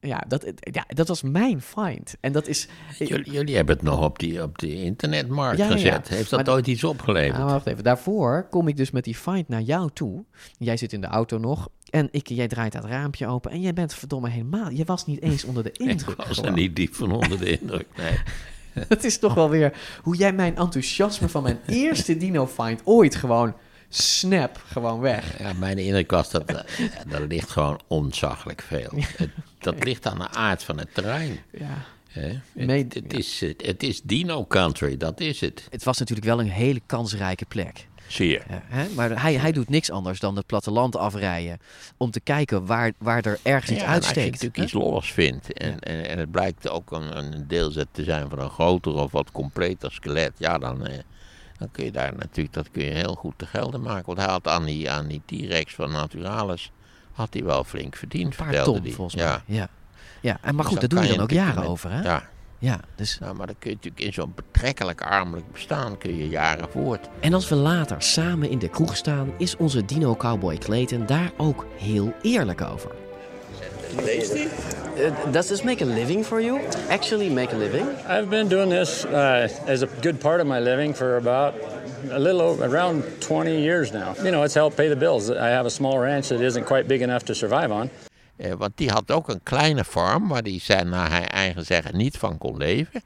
ja, dat, ja, dat was mijn find. En dat is... Jullie, jullie hebben het nog op die, op die internetmarkt Ja, ja, ja. gezet. Heeft dat Maar- ooit iets opgeleverd? Maar wacht even. Daarvoor kom ik dus met die find naar jou toe. Jij zit in de auto nog. En ik, jij draait dat raampje open. En jij bent verdomme helemaal... Je was niet eens onder de indruk. ik was er niet diep van onder de indruk, nee. Het is toch wel weer hoe jij mijn enthousiasme van mijn eerste dino find ooit gewoon snap gewoon weg. Ja, mijn indruk was dat eh, er ligt gewoon ontzaglijk veel. Het, dat ligt aan de aard van het terrein. Ja. Het, Nee, het, is, het is Dino Country, dat is het. Het was natuurlijk wel een hele kansrijke plek. Hè? Maar hij, hij doet niks anders dan het platteland afrijden. Om te kijken waar, waar er ergens iets Ja, en als je uitsteekt. natuurlijk hè? iets lolligs vindt en, en, en het blijkt ook een, een deelzet te zijn van een groter of wat completer skelet, ja, dan, eh, dan kun je daar natuurlijk, dat kun je heel goed te gelden maken. Want hij had aan die, aan die T-Rex van Naturalis, had hij wel flink verdiend, Een paar vertelde ton, volgens mij. Ja. Ja. Ja, en maar Dus goed, daar doe je dan ook jaren over, hè? Ja. Ja, dus... Nou, maar dan kun je natuurlijk in zo'n betrekkelijk armelijk bestaan kun je jaren voort. En als we later samen in de kroeg staan, is onze Dino Cowboy Clayton daar ook heel eerlijk over. Tasty? does this make a living for you? Actually make a living? I've been doing this uh, as a good part of my living for about a little over, around 20 years now. You know, it's helped pay the bills. I have a small ranch that isn't quite big enough to survive on. Eh, want die had ook een kleine farm waar die zijn, naar hij eigen zeggen niet van kon leven.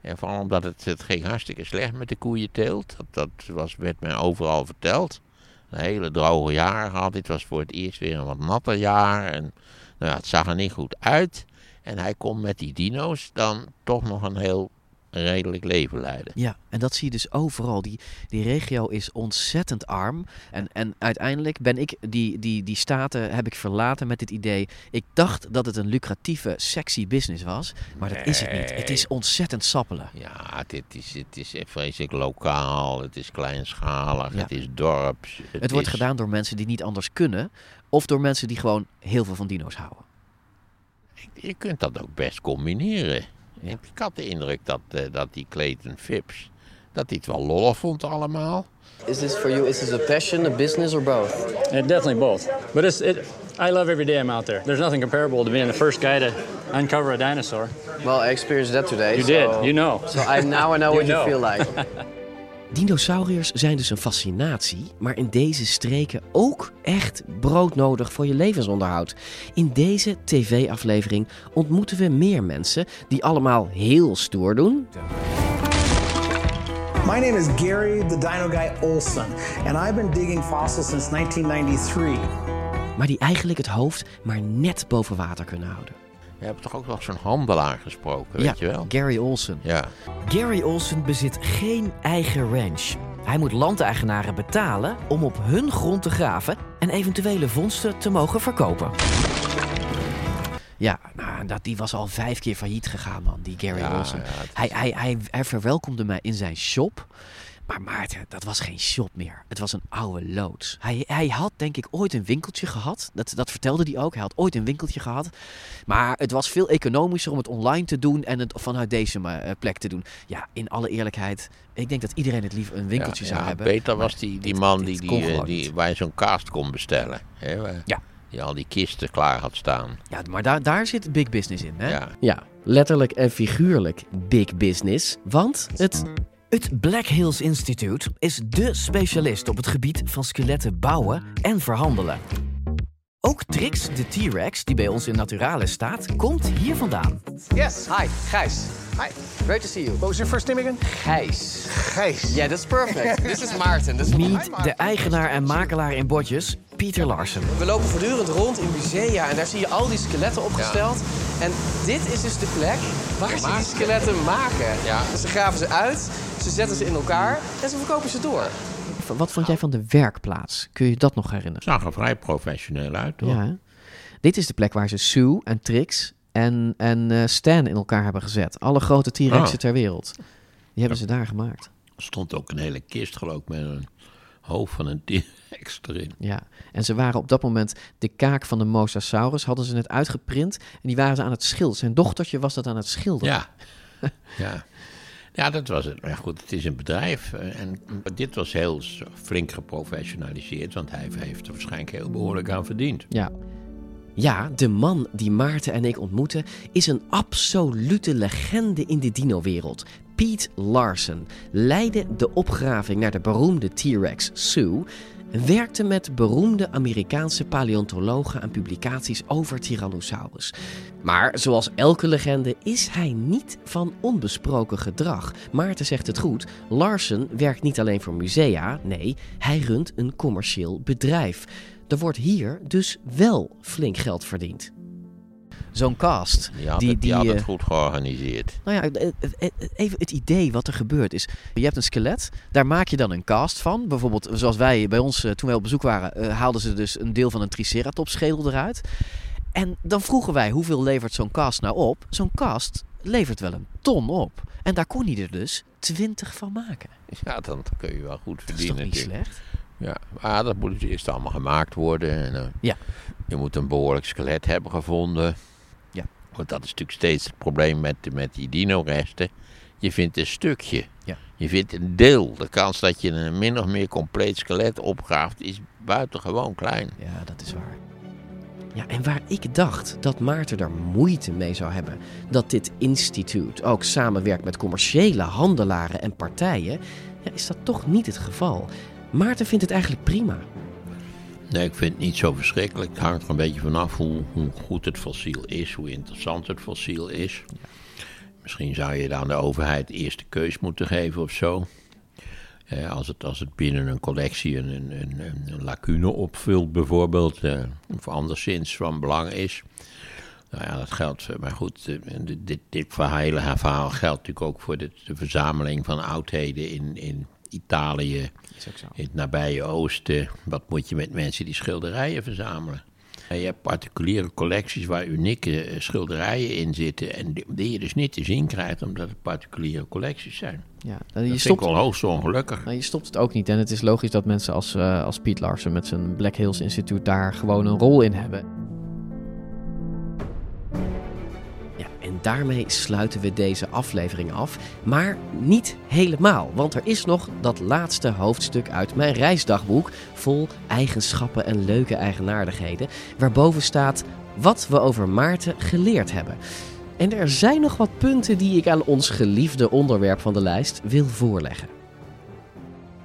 En vooral omdat het, het ging hartstikke slecht met de koeienteelt. Dat, dat was, werd mij overal verteld. Een hele droge jaar gehad. Dit was voor het eerst weer een wat natter jaar. En nou ja, het zag er niet goed uit. En hij kon met die dino's dan toch nog een heel redelijk leven leiden. Ja, en dat zie je dus overal. Die, die regio is ontzettend arm. En, en uiteindelijk ben ik die, die, die staten heb ik verlaten met het idee. Ik dacht dat het een lucratieve, sexy business was. Maar dat is het niet. Het is ontzettend sappelen. Ja, dit is, het is vreselijk lokaal, het is kleinschalig, Ja. het is dorps. Het, wordt is- gedaan door mensen die niet anders kunnen. Of door mensen die gewoon heel veel van dino's houden. Je kunt dat ook best combineren. Ik had de indruk dat, eh, dat die Clayton Phipps, dat hij het wel lollig vond allemaal. Is this for you? Is this a passion, a business, or both? Uh, definitely both. But it's, it, I love every day I'm out there. There's nothing comparable to being the first guy to uncover a dinosaur. Well, I experienced that today. You so- did, you know. So I now I know You what you feel like. Dinosauriërs zijn dus een fascinatie, maar in deze streken ook echt broodnodig voor je levensonderhoud. In deze tv-aflevering ontmoeten we meer mensen die allemaal heel stoer doen. My name is Gary the Dino Guy Olson, and I've been digging fossils since 1993. Maar die eigenlijk het hoofd maar net boven water kunnen houden. We hebben toch ook nog zo'n handelaar gesproken, ja, weet je wel? Gary Olson. Ja. Gary Olson bezit geen eigen ranch. Hij moet landeigenaren betalen om op hun grond te graven en eventuele vondsten te mogen verkopen. Ja, nou, dat, die was al vijf keer failliet gegaan, man, die Gary Ja, Olson. ja, het hij, hij, hij, hij verwelkomde mij in zijn shop. Maar Maarten, dat was geen shop meer. Het was een oude loods. Hij, hij had denk ik ooit een winkeltje gehad. Dat, dat vertelde hij ook. Hij had ooit een winkeltje gehad. Maar het was veel economischer om het online te doen en het vanuit deze eh, plek te doen. Ja, in alle eerlijkheid, ik denk dat iedereen het liever een winkeltje ja, zou ja, hebben. Beter was die, die man die, die, die, waar je zo'n cast kon bestellen. Hè, waar- Ja. Die al die kisten klaar had staan. Ja, maar daar, daar zit big business in, hè? Ja. ja, letterlijk en figuurlijk big business. Want het Het Black Hills Institute is dé specialist op het gebied van skeletten bouwen en verhandelen. Ook Trix, de T-Rex, die bij ons in Naturalis staat, komt hier vandaan. Yes, hi, Gijs. Hi. Great to see you. What was your first name again? Gijs. Gijs. Yeah, that's perfect. This is Maarten. This is Meet de eigenaar en makelaar in botjes, Pieter Larsen. We lopen voortdurend rond in musea en daar zie je al die skeletten opgesteld. En dit is dus de plek waar ze die skeletten maken. Dus ze graven ze uit, ze zetten ze in elkaar en ze verkopen ze door. Wat vond jij van de werkplaats? Kun je dat nog herinneren? Zag er vrij professioneel uit, toch? Ja. Dit is de plek waar ze Sue en Trix en, en eh, Stan in elkaar hebben gezet. Alle grote T-Rexen Ah. ter wereld. Die hebben ze daar gemaakt. Er stond ook een hele kist, geloof ik, met een hoofd van een T-Rex erin. Ja, en ze waren op dat moment de kaak van de Mosasaurus, hadden ze net uitgeprint. En die waren ze aan het schilderen. Zijn dochtertje was dat aan het schilderen. Ja. ja. Ja, dat was het. Maar goed, het is een bedrijf. eh, En dit was heel flink geprofessionaliseerd, want hij heeft er waarschijnlijk heel behoorlijk aan verdiend. Ja. Ja, de man die Maarten en ik ontmoeten is een absolute legende in de dino-wereld. Pete Larsen leidde de opgraving naar de beroemde T-Rex Sue. Werkte met beroemde Amerikaanse paleontologen aan publicaties over Tyrannosaurus. Maar zoals elke legende is hij niet van onbesproken gedrag. Maarten zegt het goed: Larsen werkt niet alleen voor musea, nee, hij runt een commercieel bedrijf. Er wordt hier dus wel flink geld verdiend. Zo'n cast. Die had, het, die had eh, het goed georganiseerd. nou ja, eh, eh, even het idee wat er gebeurd is. Je hebt een skelet, daar maak je dan een cast van. Bijvoorbeeld zoals wij bij ons, toen wij op bezoek waren, haalden ze dus een deel van een triceratops schedel eruit. En dan vroegen wij, hoeveel levert zo'n cast nou op? Zo'n cast levert wel een ton op. En daar kon hij er dus twintig van maken. Ja, dan kun je wel goed Dat is verdienen. toch niet natuurlijk. slecht? Ja, maar dat moet dus eerst allemaal gemaakt worden. En, Ja. Je moet een behoorlijk skelet hebben gevonden. Want dat is natuurlijk steeds het probleem met, met die dino-resten. Je vindt een stukje. Ja. Je vindt een deel. De kans dat je een min of meer compleet skelet opgraaft is buitengewoon klein. Ja, dat is waar. Ja, en waar ik dacht dat Maarten er moeite mee zou hebben dat dit instituut ook samenwerkt met commerciële handelaren en partijen, ja, is dat toch niet het geval. Maarten vindt het eigenlijk prima. Nee, ik vind het niet zo verschrikkelijk. Het hangt er een beetje vanaf hoe, hoe goed het fossiel is, hoe interessant het fossiel is. Misschien zou je dan de overheid eerst de keus moeten geven of zo. Eh, als, het, als het binnen een collectie een, een, een, een lacune opvult, bijvoorbeeld, eh, of anderszins van belang is. Nou ja, dat geldt. eh, Maar goed, eh, dit, dit, dit verhaal geldt natuurlijk ook voor de, de verzameling van oudheden in, in Italië, in het nabije oosten. Wat moet je met mensen die schilderijen verzamelen? En je hebt particuliere collecties waar unieke eh, schilderijen in zitten. En die, je dus niet te zien krijgt, omdat het particuliere collecties zijn. Ja, dat je vind ik stopt- wel hoogst ongelukkig. Nou, je stopt het ook niet. En het is logisch dat mensen als, eh, als Piet Larsen met zijn Black Hills Instituut daar gewoon een rol in hebben. En daarmee sluiten we deze aflevering af. Maar niet helemaal, want er is nog dat laatste hoofdstuk uit mijn reisdagboek. Vol eigenschappen en leuke eigenaardigheden. Waarboven staat wat we over Maarten geleerd hebben. En er zijn nog wat punten die ik aan ons geliefde onderwerp van de lijst wil voorleggen.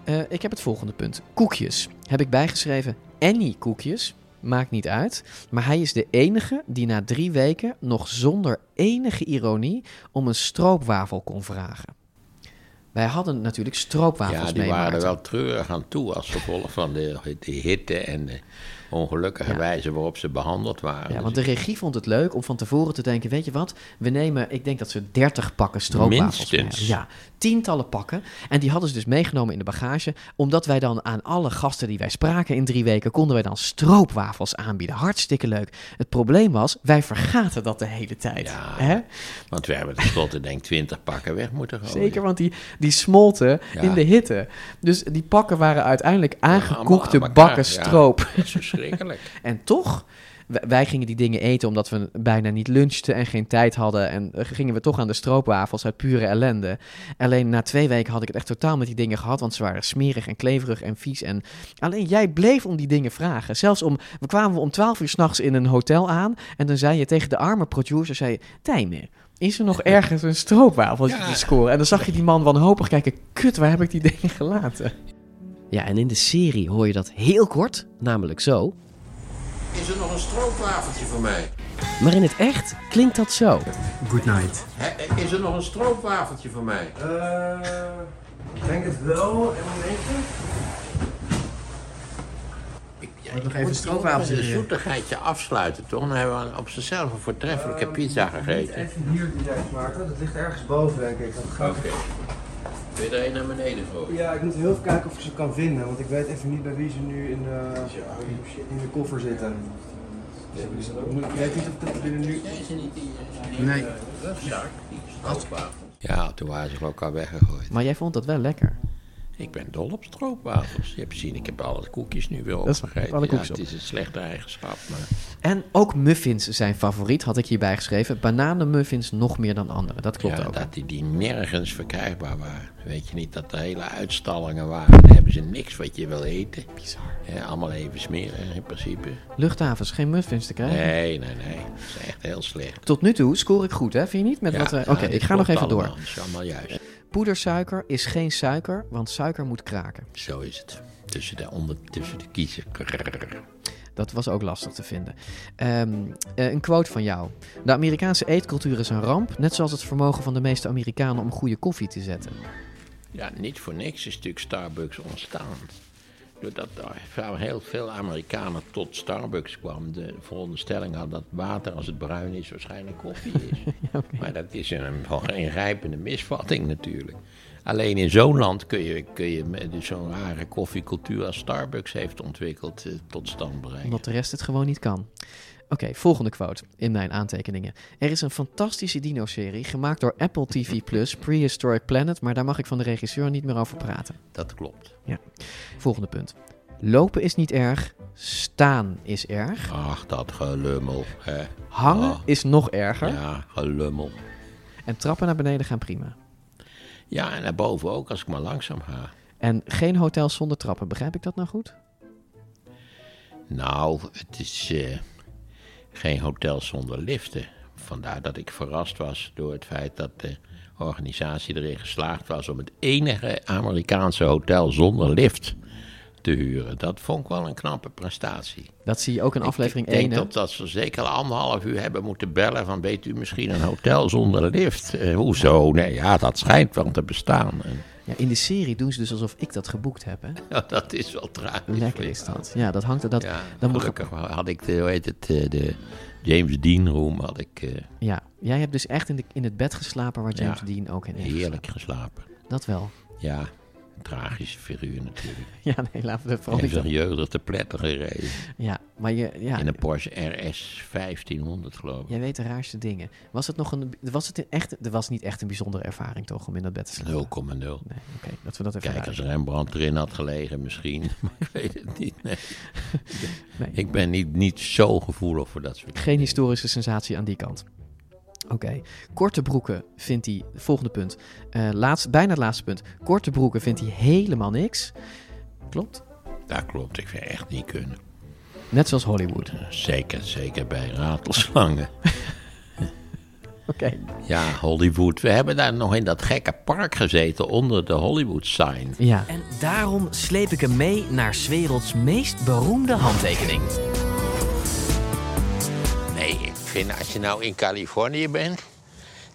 Eh, ik heb het volgende punt. Koekjes. Heb ik bijgeschreven any koekjes. Maakt niet uit. Maar hij is de enige die na drie weken nog zonder enige ironie om een stroopwafel kon vragen. Wij hadden natuurlijk stroopwafels Ja, die mee, waren er Maarten. wel treurig aan toe als gevolg van de, de hitte en de ongelukkige wijze waarop ze behandeld waren. Ja, want de regie vond het leuk om van tevoren te denken: weet je wat, we nemen, ik denk dat ze 30 pakken stroopwafels mee Minstens. hebben. Ja, tientallen pakken. En die hadden ze dus meegenomen in de bagage, omdat wij dan aan alle gasten die wij spraken in drie weken, konden wij dan stroopwafels aanbieden. Hartstikke leuk. Het probleem was, wij vergaten dat de hele tijd. Hè? Want we hebben tenslotte denk ik 20 pakken weg moeten gooien. Zeker, want die, die smolten Ja. in de hitte. Dus die pakken waren uiteindelijk aangekoekte bakken ja. stroop. Dat is verschrikkelijk. en toch, wij gingen die dingen eten omdat we bijna niet lunchten en geen tijd hadden. En eh, gingen we toch aan de stroopwafels uit pure ellende. Alleen na twee weken had ik het echt totaal met die dingen gehad, want ze waren smerig en kleverig en vies. En alleen jij bleef om die dingen vragen. Zelfs om, we kwamen om twaalf uur s'nachts in een hotel aan en dan zei je tegen de arme producer, zei je, Tijmen, is er nog ergens een stroopwafeltje te scoren? En dan zag je die man wanhopig kijken, kut, waar heb ik die dingen gelaten? Ja, en in de serie hoor je dat heel kort, namelijk zo. Is er nog een stroopwafeltje voor mij? Maar in het echt klinkt dat zo. Good night. Is er nog een stroopwafeltje voor mij? ik denk het wel. Een momentje. nog even een zoetigheidje afsluiten, toch? Dan hebben we op zichzelf een voortreffelijke pizza gegeten. Even hier direct maken. Dat ligt ergens boven, denk ik. Gaat... Wil je er een naar beneden gooien? Ja, ik moet heel even kijken of ik ze kan vinden, want ik weet even niet bij wie ze nu in de, in de koffer zitten. Dus ik weet niet of dat binnen nu... Nee. Ja, toen waren ze geloof ik al weggegooid. Maar jij vond dat wel lekker. Ik ben dol op stroopwafels. Je hebt gezien, ik heb alle koekjes nu weer opgegeten. alle Ja, het is een slechte eigenschap, maar... En ook muffins zijn favoriet, had ik hierbij geschreven. Bananenmuffins nog meer dan andere. Dat klopt ja, ook. dat die, die nergens verkrijgbaar waren. Weet je niet dat er hele uitstallingen waren. Dan hebben ze niks wat je wil eten. Bizar. allemaal even smeren in principe. Luchthavens, geen muffins te krijgen. Nee, nee, nee. Dat is echt heel slecht. Tot nu toe scoor ik goed, hè? Vind je niet? Met Ja, wat, ja, Oké, ik ga nog even door. Dat is allemaal juist. Poedersuiker is geen suiker, want suiker moet kraken. Zo is het. Tussen de, onder, tussen de kiezen. Dat was ook lastig te vinden. Ehm, eh, een quote van jou. De Amerikaanse eetcultuur is een ramp, net zoals het vermogen van de meeste Amerikanen om goede koffie te zetten. Ja, niet voor niks is natuurlijk Starbucks ontstaan. Doordat er heel veel Amerikanen tot Starbucks kwamen. De veronderstelling hadden dat water, als het bruin is, waarschijnlijk koffie is. Maar dat is een, een ingrijpende misvatting natuurlijk. Alleen in zo'n land kun je, kun je met zo'n rare koffiecultuur als Starbucks heeft ontwikkeld eh, tot stand bereiken. Omdat de rest het gewoon niet kan. Oké, volgende quote in mijn aantekeningen. Er is een fantastische dino-serie gemaakt door Apple TV Plus, Prehistoric Planet, maar daar mag ik van de regisseur niet meer over praten. Dat klopt. Ja. Volgende punt. Lopen is niet erg, staan is erg. Ach, dat gelummel. Hè. Hangen is nog erger. Ja, gelummel. En trappen naar beneden gaan prima. Ja, en naar boven ook, als ik maar langzaam ga. En geen hotels zonder trappen, begrijp ik dat nou goed? Nou, het is eh, geen hotel zonder liften. Vandaar dat ik verrast was door het feit dat de organisatie erin geslaagd was om het enige Amerikaanse hotel zonder lift te huren. Dat vond ik wel een knappe prestatie. Dat zie je ook in aflevering ik denk 1. dat, dat ze zeker anderhalf uur hebben moeten bellen van weet u misschien een hotel zonder lift? Eh, hoezo? Nee, ja, dat schijnt wel te bestaan. En, Ja, in de serie doen ze dus alsof ik dat geboekt heb. Hè? ja, dat is wel tragisch. Lekker is dat. Ja, dat hangt er. Dat, Ja, dan moet had ik de, hoe heet het, eh, de James Dean room had ik eh, Ja, jij hebt dus echt in, de, in het bed geslapen waar James Ja, Dean ook in heeft. heerlijk geslapen. Dat wel. Ja, tragische figuur natuurlijk. Ja, nee, laten we het vooral Hij niet... zijn jeugdig te pletter gereden. Ja, maar je, ja, In een Porsche RS 1500 geloof ik. jij weet de raarste dingen. Was het nog een... Was het een echt... Er was niet echt een bijzondere ervaring toch om in dat bed te slapen? 0,0. Nee, oké. dat we dat even Kijk, als Rembrandt erin had gelegen misschien. Maar ik weet het niet. Nee. Nee. Ik ben niet, niet zo gevoelig voor dat soort Geen historische sensatie aan die kant. Oké, korte broeken vindt hij, volgende punt, Eh laatst, bijna het laatste punt. Korte broeken vindt hij helemaal niks. Klopt? Dat klopt, ik vind echt niet kunnen. Net zoals Hollywood. Zeker, zeker bij ratelslangen. Oké. Ja, Hollywood. We hebben daar nog in dat gekke park gezeten onder de Hollywood sign. Ja. En daarom sleep ik hem mee naar 's werelds meest beroemde handtekening. Vind als je nou in Californië bent,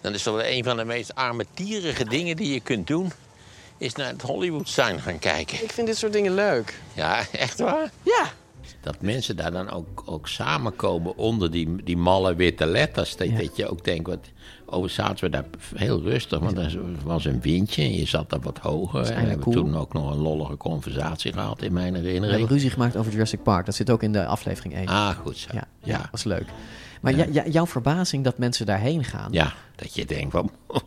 dan is dat wel een van de meest armetierige dingen die je kunt doen. eens naar het Hollywood sign gaan kijken. Ik vind dit soort dingen leuk. Ja, echt waar? Ja. Dat mensen daar dan ook, ook samenkomen onder die, die malle witte letters. Dat, dat je ook denkt, wat, oh, zaten we daar heel rustig, want er was een windje en je zat daar wat hoger. En we hebben cool. toen ook nog een lollige conversatie gehad in mijn We herinnering. hebben ruzie gemaakt over Jurassic Park. Dat zit ook in de aflevering 1. Ah, goed zo. Ja, ja. Ja. was leuk. Maar ja, ja, jouw verbazing dat mensen daarheen gaan. Ja, dat je denkt van.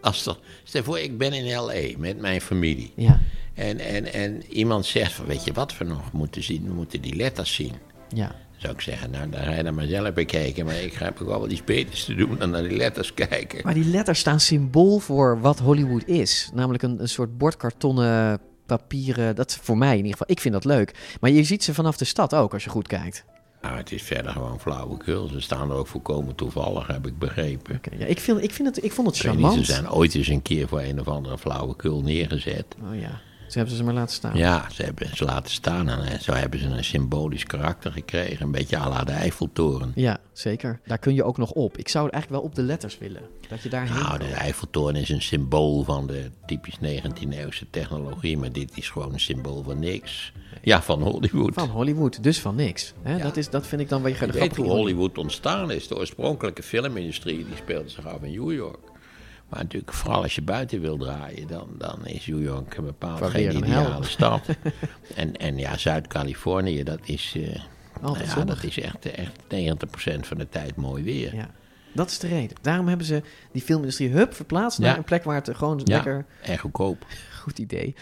Als er, stel voor, ik ben in L.A. met mijn familie. Ja. En, en, en iemand zegt van, weet je wat we nog moeten zien? We moeten die letters zien. Ja. Dan zou ik zeggen, nou, dan ga je dan maar zelf bekijken. Maar ik heb ook wel wat iets beters te doen dan naar die letters kijken. Maar die letters staan symbool voor wat Hollywood is. Namelijk een, een soort bordkartonnen, papieren. Dat voor mij in ieder geval. Ik vind dat leuk. Maar je ziet ze vanaf de stad ook, als je goed kijkt. Nou, het is verder gewoon flauwekul. Ze staan er ook volkomen toevallig, heb ik begrepen. Ja, ik, vind, ik, vind het, ik vond het charmant. niet, ze zijn ooit eens een keer voor een of andere flauwekul neergezet. Oh ja, ze hebben ze maar laten staan. Ja, ze hebben ze laten staan en eh, zo hebben ze een symbolisch karakter gekregen. Een beetje à la de Eiffeltoren. Ja, zeker. Daar kun je ook nog op. Ik zou eigenlijk wel op de letters willen. Dat je daarheen Nou, de Eiffeltoren is een symbool van de typisch 19e-eeuwse technologie, maar dit is gewoon een symbool van niks. Ja, van Hollywood. Van Hollywood, dus van niks. Hè? Dat, is, dat vind ik dan wel je Je weet hoe Hollywood ontstaan is. De oorspronkelijke filmindustrie die speelde zich af in New York. Maar natuurlijk, vooral als je buiten wil draaien, dan, dan is New York bepaald Van geen weer een ideale hel. stad. en, en ja, Zuid-Californië, dat is, eh, nou ja, dat is echt, echt 90% van de tijd mooi weer. Ja. Dat is de reden. Daarom hebben ze die filmindustrie hup verplaatst naar Ja. een plek waar het gewoon Ja, lekker... en goedkoop. Goed idee.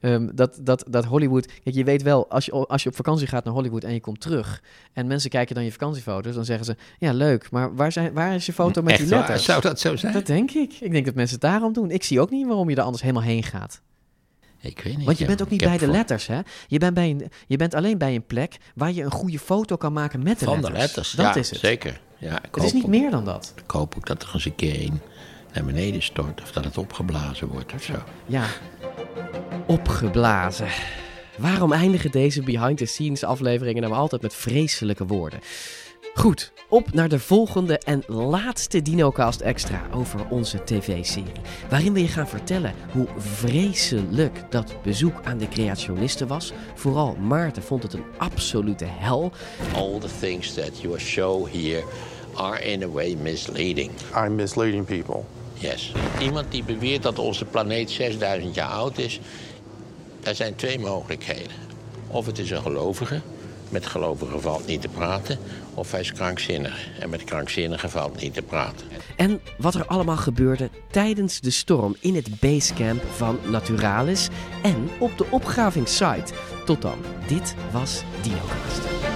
Ehm, dat, dat, dat Hollywood... Kijk, je weet wel, als je, als je op vakantie gaat naar Hollywood en je komt terug... en mensen kijken dan je vakantiefoto's, dan zeggen ze... Ja, leuk, maar waar, zijn, waar is je foto met Echt die letters? Zou dat zo zijn? Dat denk ik. Ik denk dat mensen het daarom doen. Ik zie ook niet waarom je er anders helemaal heen gaat. Ik weet niet. Want je bent ook niet bij de letters, hè? Je bent, bij een, je bent alleen bij een plek waar je een goede foto kan maken met de Van letters. de letters, Dat ja, is het. zeker. Ja, ik Het is niet meer dan dat. Ik hoop ook dat er eens een keer een naar beneden stort of dat het opgeblazen wordt of zo. Ja. Opgeblazen. Waarom eindigen deze behind-the-scenes afleveringen nou altijd met vreselijke woorden? Goed, op naar de volgende en laatste DinoCast Extra over onze tv-serie. Waarin we je gaan vertellen hoe vreselijk dat bezoek aan de creationisten was. Vooral Maarten vond het een absolute hel. All the things that you show here are in a way misleading. I'm misleading people. Yes. Iemand die beweert dat onze planeet 6000 jaar oud is, er zijn twee mogelijkheden. Of het is een gelovige, met gelovigen valt niet te praten, of hij is krankzinnig en met krankzinnigen valt niet te praten. En wat er allemaal gebeurde tijdens de storm in het basecamp van Naturalis en op de opgravingssite. Tot dan, dit was DinoCast.